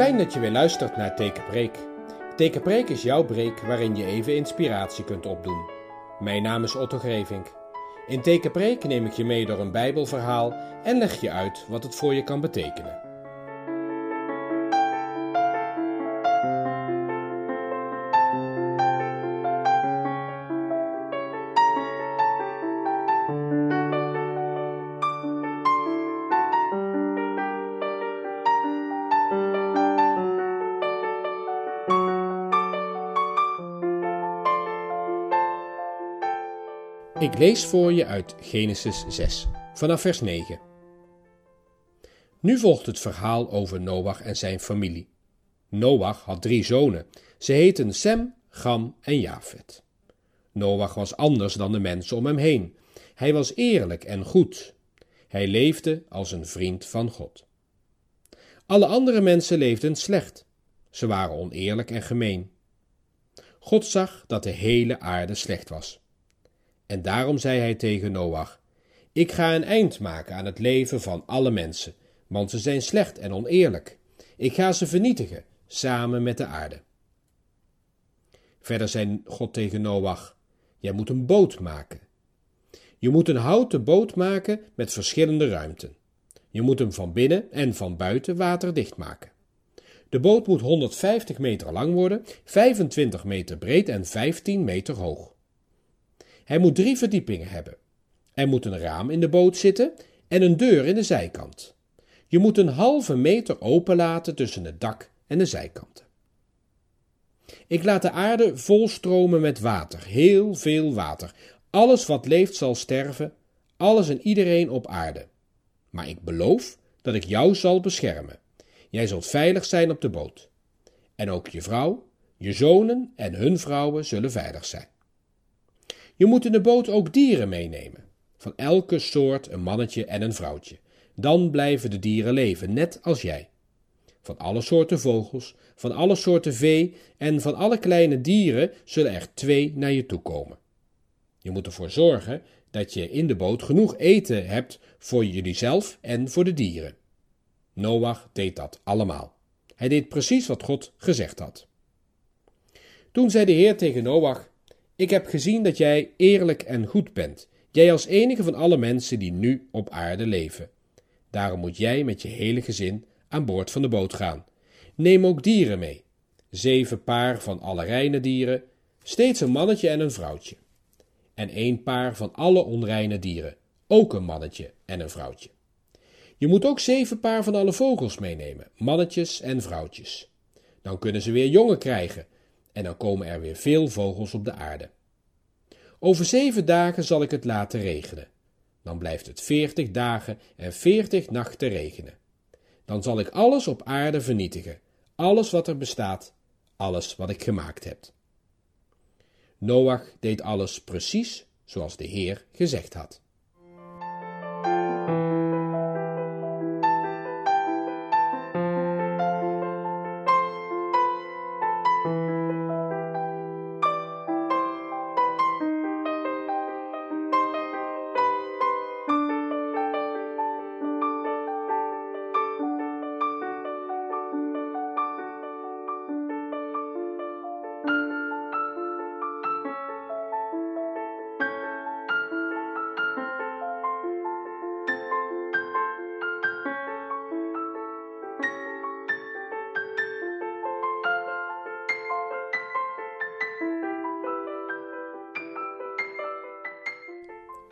Fijn dat je weer luistert naar Tekenpreek. Tekenpreek is jouw preek waarin je even inspiratie kunt opdoen. Mijn naam is Otto Grevink. In Tekenpreek neem ik je mee door een Bijbelverhaal en leg je uit wat het voor je kan betekenen. Ik lees voor je uit Genesis 6, vanaf vers 9. Nu volgt het verhaal over Noach en zijn familie. Noach had drie zonen. Ze heten Sem, Gam en Jafet. Noach was anders dan de mensen om hem heen. Hij was eerlijk en goed. Hij leefde als een vriend van God. Alle andere mensen leefden slecht. Ze waren oneerlijk en gemeen. God zag dat de hele aarde slecht was. En daarom zei hij tegen Noach: Ik ga een eind maken aan het leven van alle mensen, want ze zijn slecht en oneerlijk. Ik ga ze vernietigen, samen met de aarde. Verder zei God tegen Noach: Jij moet een boot maken. Je moet een houten boot maken met verschillende ruimten. Je moet hem van binnen en van buiten waterdicht maken. De boot moet 150 meter lang worden, 25 meter breed en 15 meter hoog. Hij moet drie verdiepingen hebben. Er moet een raam in de boot zitten en een deur in de zijkant. Je moet een halve meter openlaten tussen het dak en de zijkanten. Ik laat de aarde volstromen met water, heel veel water. Alles wat leeft zal sterven, alles en iedereen op aarde. Maar ik beloof dat ik jou zal beschermen. Jij zult veilig zijn op de boot. En ook je vrouw, je zonen en hun vrouwen zullen veilig zijn. Je moet in de boot ook dieren meenemen. Van elke soort een mannetje en een vrouwtje. Dan blijven de dieren leven, net als jij. Van alle soorten vogels, van alle soorten vee en van alle kleine dieren zullen er twee naar je toe komen. Je moet ervoor zorgen dat je in de boot genoeg eten hebt voor jullie zelf en voor de dieren. Noach deed dat allemaal. Hij deed precies wat God gezegd had. Toen zei de Heer tegen Noach: ik heb gezien dat jij eerlijk en goed bent, jij als enige van alle mensen die nu op aarde leven. Daarom moet jij met je hele gezin aan boord van de boot gaan. Neem ook dieren mee. Zeven paar van alle reine dieren, steeds een mannetje en een vrouwtje. En één paar van alle onreine dieren, ook een mannetje en een vrouwtje. Je moet ook zeven paar van alle vogels meenemen, mannetjes en vrouwtjes. Dan kunnen ze weer jongen krijgen, en dan komen er weer veel vogels op de aarde. Over zeven dagen zal ik het laten regenen. Dan blijft het veertig dagen en veertig nachten regenen. Dan zal ik alles op aarde vernietigen, alles wat er bestaat, alles wat ik gemaakt heb. Noach deed alles precies zoals de Heer gezegd had.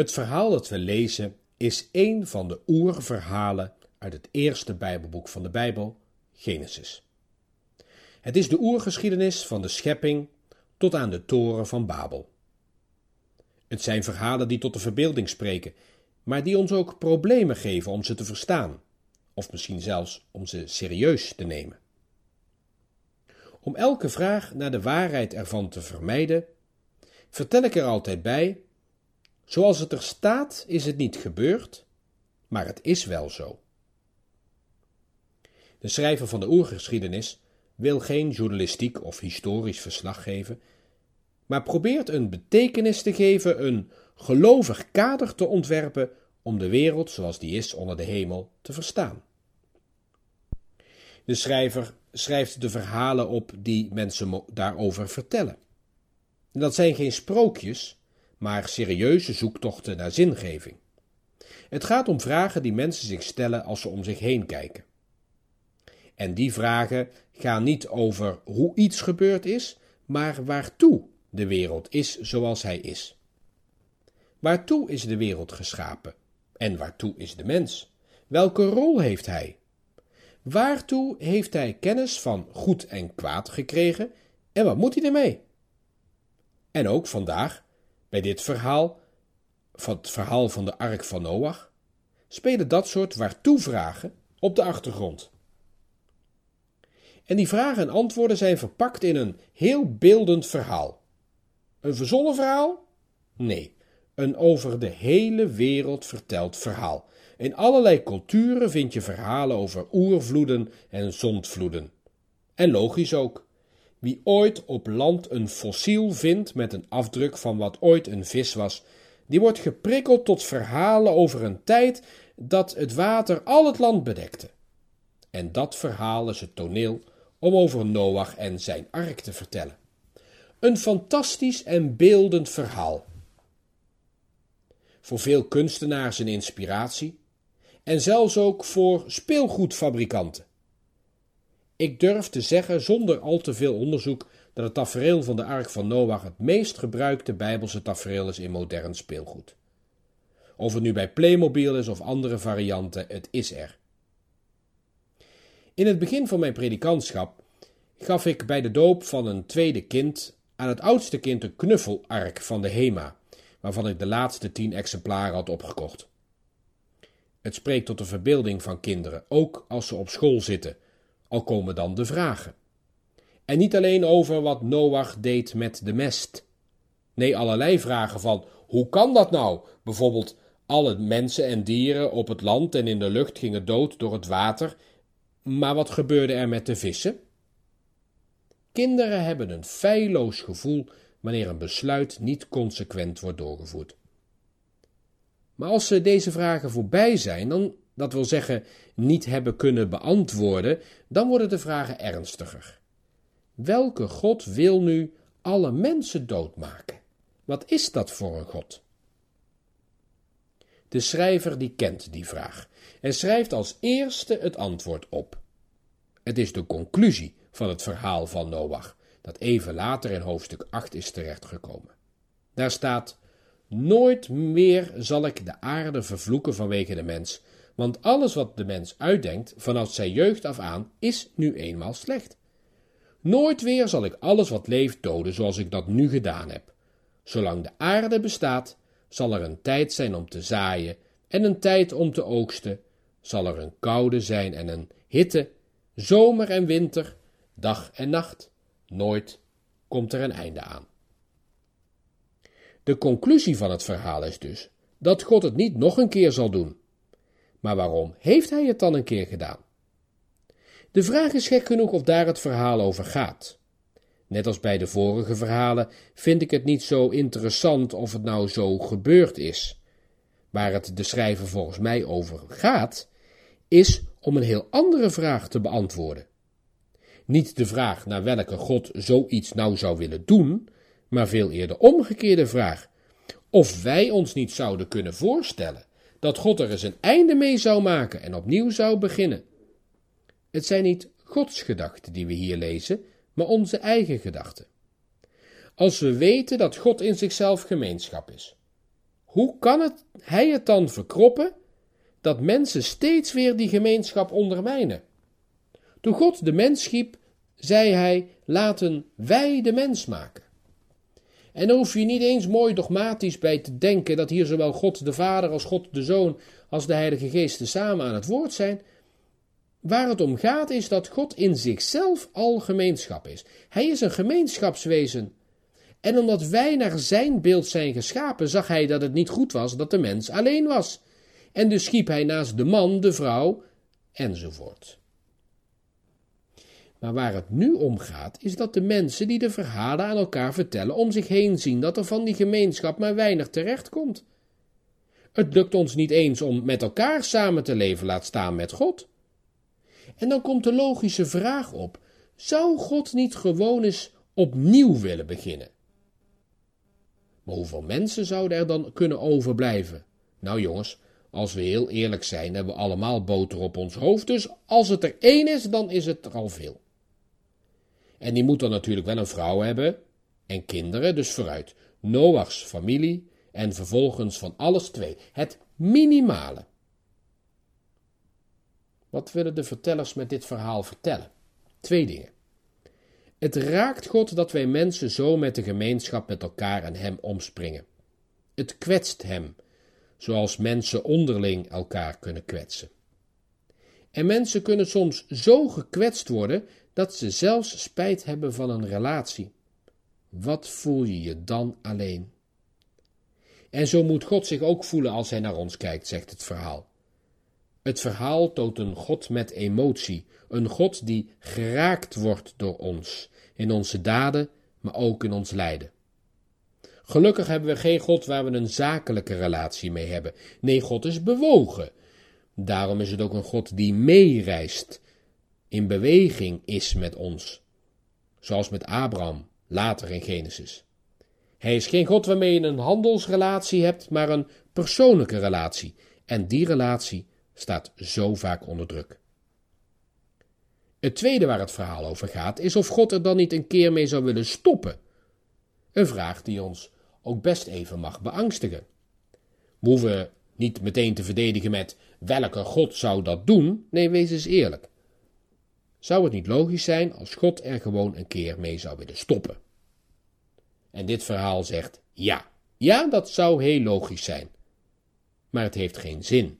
Het verhaal dat we lezen is een van de oerverhalen uit het eerste Bijbelboek van de Bijbel, Genesis. Het is de oergeschiedenis van de schepping tot aan de toren van Babel. Het zijn verhalen die tot de verbeelding spreken, maar die ons ook problemen geven om ze te verstaan, of misschien zelfs om ze serieus te nemen. Om elke vraag naar de waarheid ervan te vermijden, vertel ik er altijd bij Zoals het er staat, is het niet gebeurd, maar het is wel zo. De schrijver van de oergeschiedenis wil geen journalistiek of historisch verslag geven, maar probeert een betekenis te geven, een gelovig kader te ontwerpen om de wereld zoals die is onder de hemel te verstaan. De schrijver schrijft de verhalen op die mensen daarover vertellen. dat zijn geen sprookjes, maar serieuze zoektochten naar zingeving. Het gaat om vragen die mensen zich stellen als ze om zich heen kijken. En die vragen gaan niet over hoe iets gebeurd is, maar waartoe de wereld is zoals hij is. Waartoe is de wereld geschapen? En waartoe is de mens? Welke rol heeft hij? Waartoe heeft hij kennis van goed en kwaad gekregen en wat moet hij ermee? En ook vandaag, bij dit verhaal, van het verhaal van de ark van Noach, spelen dat soort waartoe-vragen op de achtergrond. En die vragen en antwoorden zijn verpakt in een heel beeldend verhaal. Een verzonnen verhaal? Nee, een over de hele wereld verteld verhaal. In allerlei culturen vind je verhalen over oervloeden en zondvloeden. En logisch ook. Wie ooit op land een fossiel vindt met een afdruk van wat ooit een vis was, die wordt geprikkeld tot verhalen over een tijd dat het water al het land bedekte. En dat verhaal is het toneel om over Noach en zijn ark te vertellen. Een fantastisch en beeldend verhaal. Voor veel kunstenaars een inspiratie en zelfs ook voor speelgoedfabrikanten. Ik durf te zeggen zonder al te veel onderzoek dat het tafereel van de ark van Noach het meest gebruikte bijbelse tafereel is in modern speelgoed. Of het nu bij Playmobil is of andere varianten, het is er. In het begin van mijn predikantschap gaf ik bij de doop van een tweede kind aan het oudste kind een knuffelark van de HEMA, waarvan ik de laatste tien exemplaren had opgekocht. Het spreekt tot de verbeelding van kinderen, ook als ze op school zitten, al komen dan de vragen. En niet alleen over wat Noach deed met de mest. Nee, allerlei vragen van hoe kan dat nou? Bijvoorbeeld alle mensen en dieren op het land en in de lucht gingen dood door het water, maar wat gebeurde er met de vissen? Kinderen hebben een feilloos gevoel wanneer een besluit niet consequent wordt doorgevoerd. Maar als ze deze vragen voorbij zijn, dan, dat wil zeggen, niet hebben kunnen beantwoorden, dan worden de vragen ernstiger. Welke God wil nu alle mensen doodmaken? Wat is dat voor een God? De schrijver die kent die vraag en schrijft als eerste het antwoord op. Het is de conclusie van het verhaal van Noach, dat even later in hoofdstuk 8 is terechtgekomen. Daar staat: Nooit meer zal ik de aarde vervloeken vanwege de mens, want alles wat de mens uitdenkt vanaf zijn jeugd af aan is nu eenmaal slecht. Nooit weer zal ik alles wat leeft doden zoals ik dat nu gedaan heb. Zolang de aarde bestaat, zal er een tijd zijn om te zaaien en een tijd om te oogsten, zal er een koude zijn en een hitte, zomer en winter, dag en nacht. Nooit komt er een einde aan. De conclusie van het verhaal is dus dat God het niet nog een keer zal doen. Maar waarom heeft hij het dan een keer gedaan? De vraag is gek genoeg of daar het verhaal over gaat. Net als bij de vorige verhalen vind ik het niet zo interessant of het nou zo gebeurd is. Waar het de schrijver volgens mij over gaat, is om een heel andere vraag te beantwoorden. Niet de vraag naar welke God zoiets nou zou willen doen, maar veel eerder omgekeerde vraag. Of wij ons niet zouden kunnen voorstellen dat God er eens een einde mee zou maken en opnieuw zou beginnen. Het zijn niet Gods gedachten die we hier lezen, maar onze eigen gedachten. Als we weten dat God in zichzelf gemeenschap is, hoe kan het, hij het dan verkroppen dat mensen steeds weer die gemeenschap ondermijnen? Toen God de mens schiep, zei hij: laten wij de mens maken. En hoef je niet eens mooi dogmatisch bij te denken dat hier zowel God de Vader als God de Zoon als de Heilige Geest samen aan het woord zijn. Waar het om gaat is dat God in zichzelf al gemeenschap is. Hij is een gemeenschapswezen. En omdat wij naar zijn beeld zijn geschapen, zag hij dat het niet goed was dat de mens alleen was. En dus schiep hij naast de man de vrouw, enzovoort. Maar waar het nu om gaat, is dat de mensen die de verhalen aan elkaar vertellen om zich heen zien dat er van die gemeenschap maar weinig terecht komt. Het lukt ons niet eens om met elkaar samen te leven, laat staan met God. En dan komt de logische vraag op: zou God niet gewoon eens opnieuw willen beginnen? Maar hoeveel mensen zouden er dan kunnen overblijven? Nou jongens, als we heel eerlijk zijn, hebben we allemaal boter op ons hoofd, dus als het er één is, dan is het er al veel. En die moet dan natuurlijk wel een vrouw hebben en kinderen, dus vooruit. Noachs familie en vervolgens van alles twee. Het minimale. Wat willen de vertellers met dit verhaal vertellen? Twee dingen. Het raakt God dat wij mensen zo met de gemeenschap met elkaar en Hem omspringen. Het kwetst Hem, zoals mensen onderling elkaar kunnen kwetsen. En mensen kunnen soms zo gekwetst worden dat ze zelfs spijt hebben van een relatie. Wat voel je je dan alleen? En zo moet God zich ook voelen als hij naar ons kijkt, zegt het verhaal. Het verhaal toont een God met emotie, een God die geraakt wordt door ons, in onze daden, maar ook in ons lijden. Gelukkig hebben we geen God waar we een zakelijke relatie mee hebben. Nee, God is bewogen. Daarom is het ook een God die meereist, in beweging is met ons. Zoals met Abraham, later in Genesis. Hij is geen God waarmee je een handelsrelatie hebt, maar een persoonlijke relatie. En die relatie staat zo vaak onder druk. Het tweede waar het verhaal over gaat, is of God er dan niet een keer mee zou willen stoppen. Een vraag die ons ook best even mag beangstigen. We hoeven niet meteen te verdedigen met welke God zou dat doen? Nee, wees eens eerlijk. Zou het niet logisch zijn als God er gewoon een keer mee zou willen stoppen? En dit verhaal zegt ja. Ja, dat zou heel logisch zijn. Maar het heeft geen zin.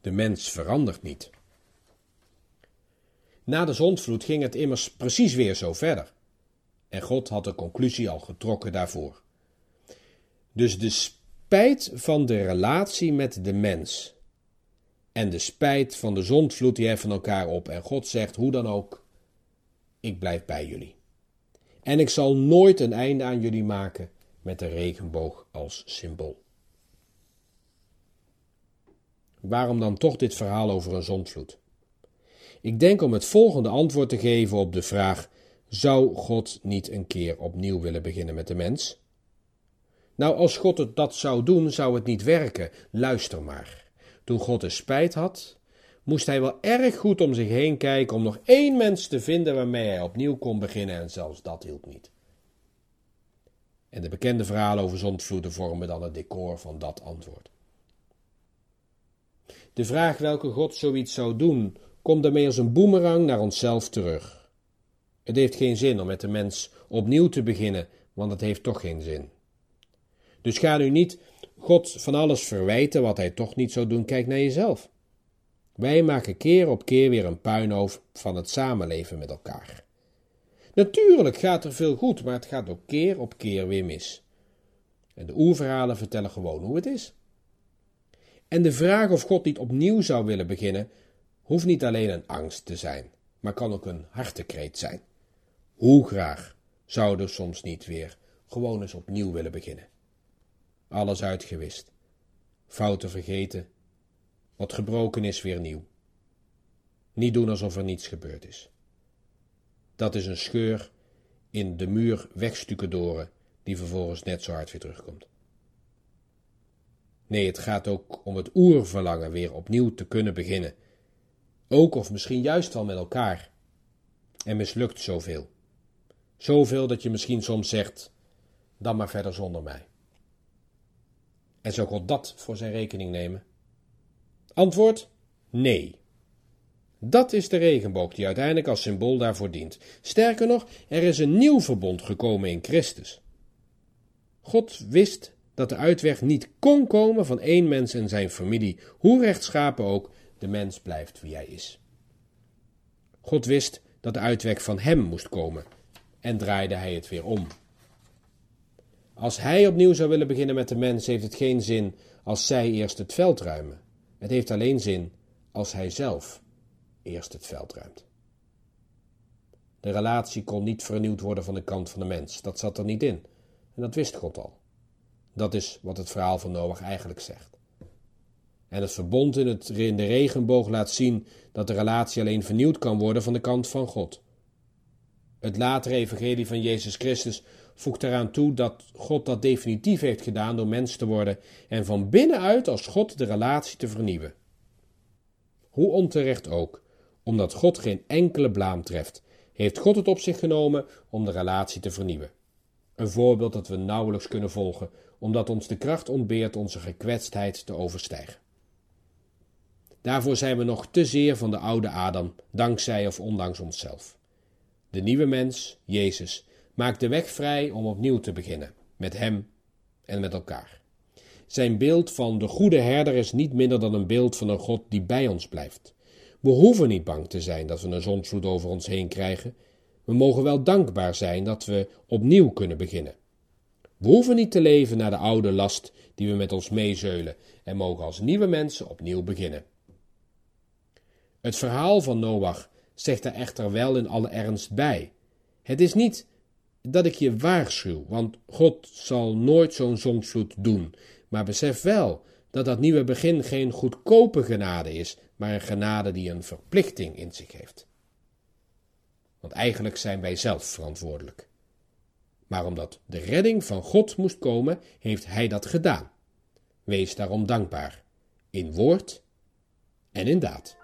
De mens verandert niet. Na de zondvloed ging het immers precies weer zo verder. En God had de conclusie al getrokken daarvoor. Dus de spijt van de relatie met de mens en de spijt van de zondvloed die heffen elkaar op. En God zegt, hoe dan ook, ik blijf bij jullie. En ik zal nooit een einde aan jullie maken met de regenboog als symbool. Waarom dan toch dit verhaal over een zondvloed? Ik denk om het volgende antwoord te geven op de vraag: zou God niet een keer opnieuw willen beginnen met de mens? Nou, als God het dat zou doen, zou het niet werken. Luister maar. Toen God de spijt had, moest hij wel erg goed om zich heen kijken om nog één mens te vinden waarmee hij opnieuw kon beginnen en zelfs dat hielp niet. En de bekende verhalen over zondvloeden vormen dan het decor van dat antwoord. De vraag welke God zoiets zou doen, komt daarmee als een boemerang naar onszelf terug. Het heeft geen zin om met de mens opnieuw te beginnen, want het heeft toch geen zin. Dus ga nu niet God van alles verwijten wat hij toch niet zou doen, kijk naar jezelf. Wij maken keer op keer weer een puinhoofd van het samenleven met elkaar. Natuurlijk gaat er veel goed, maar het gaat ook keer op keer weer mis. En de oerverhalen vertellen gewoon hoe het is. En de vraag of God niet opnieuw zou willen beginnen, hoeft niet alleen een angst te zijn, maar kan ook een hartekreet zijn. Hoe graag zouden soms niet weer gewoon eens opnieuw willen beginnen? Alles uitgewist, fouten vergeten, wat gebroken is weer nieuw. Niet doen alsof er niets gebeurd is. Dat is een scheur in de muur wegstucadoren die vervolgens net zo hard weer terugkomt. Nee, het gaat ook om het oerverlangen weer opnieuw te kunnen beginnen. Ook of misschien juist wel met elkaar. En mislukt zoveel. Zoveel dat je misschien soms zegt: dan maar verder zonder mij. En zou God dat voor zijn rekening nemen? Antwoord: nee. Dat is de regenboog die uiteindelijk als symbool daarvoor dient. Sterker nog, er is een nieuw verbond gekomen in Christus. God wist dat de uitweg niet kon komen van één mens en zijn familie, hoe rechtschapen ook, de mens blijft wie hij is. God wist dat de uitweg van hem moest komen en draaide hij het weer om. Als hij opnieuw zou willen beginnen met de mens, heeft het geen zin als zij eerst het veld ruimen. Het heeft alleen zin als hij zelf eerst het veld ruimt. De relatie kon niet vernieuwd worden van de kant van de mens. Dat zat er niet in. En dat wist God al. Dat is wat het verhaal van Noach eigenlijk zegt. En het verbond in, het, in de regenboog laat zien dat de relatie alleen vernieuwd kan worden van de kant van God. Het latere evangelie van Jezus Christus voegt eraan toe dat God dat definitief heeft gedaan door mens te worden en van binnenuit als God de relatie te vernieuwen. Hoe onterecht ook, omdat God geen enkele blaam treft, heeft God het op zich genomen om de relatie te vernieuwen. Een voorbeeld dat we nauwelijks kunnen volgen, omdat ons de kracht ontbeert onze gekwetstheid te overstijgen. Daarvoor zijn we nog te zeer van de oude Adam, dankzij of ondanks onszelf. De nieuwe mens, Jezus, maakt de weg vrij om opnieuw te beginnen, met Hem en met elkaar. Zijn beeld van de goede herder is niet minder dan een beeld van een God die bij ons blijft. We hoeven niet bang te zijn dat we een zonsvloed over ons heen krijgen. We mogen wel dankbaar zijn dat we opnieuw kunnen beginnen. We hoeven niet te leven naar de oude last die we met ons meezeulen en mogen als nieuwe mensen opnieuw beginnen. Het verhaal van Noach zegt er echter wel in alle ernst bij. Het is niet dat ik je waarschuw, want God zal nooit zo'n zonsvloed doen, maar besef wel dat dat nieuwe begin geen goedkope genade is, maar een genade die een verplichting in zich heeft. Want eigenlijk zijn wij zelf verantwoordelijk. Maar omdat de redding van God moest komen, heeft Hij dat gedaan. Wees daarom dankbaar, in woord en in daad.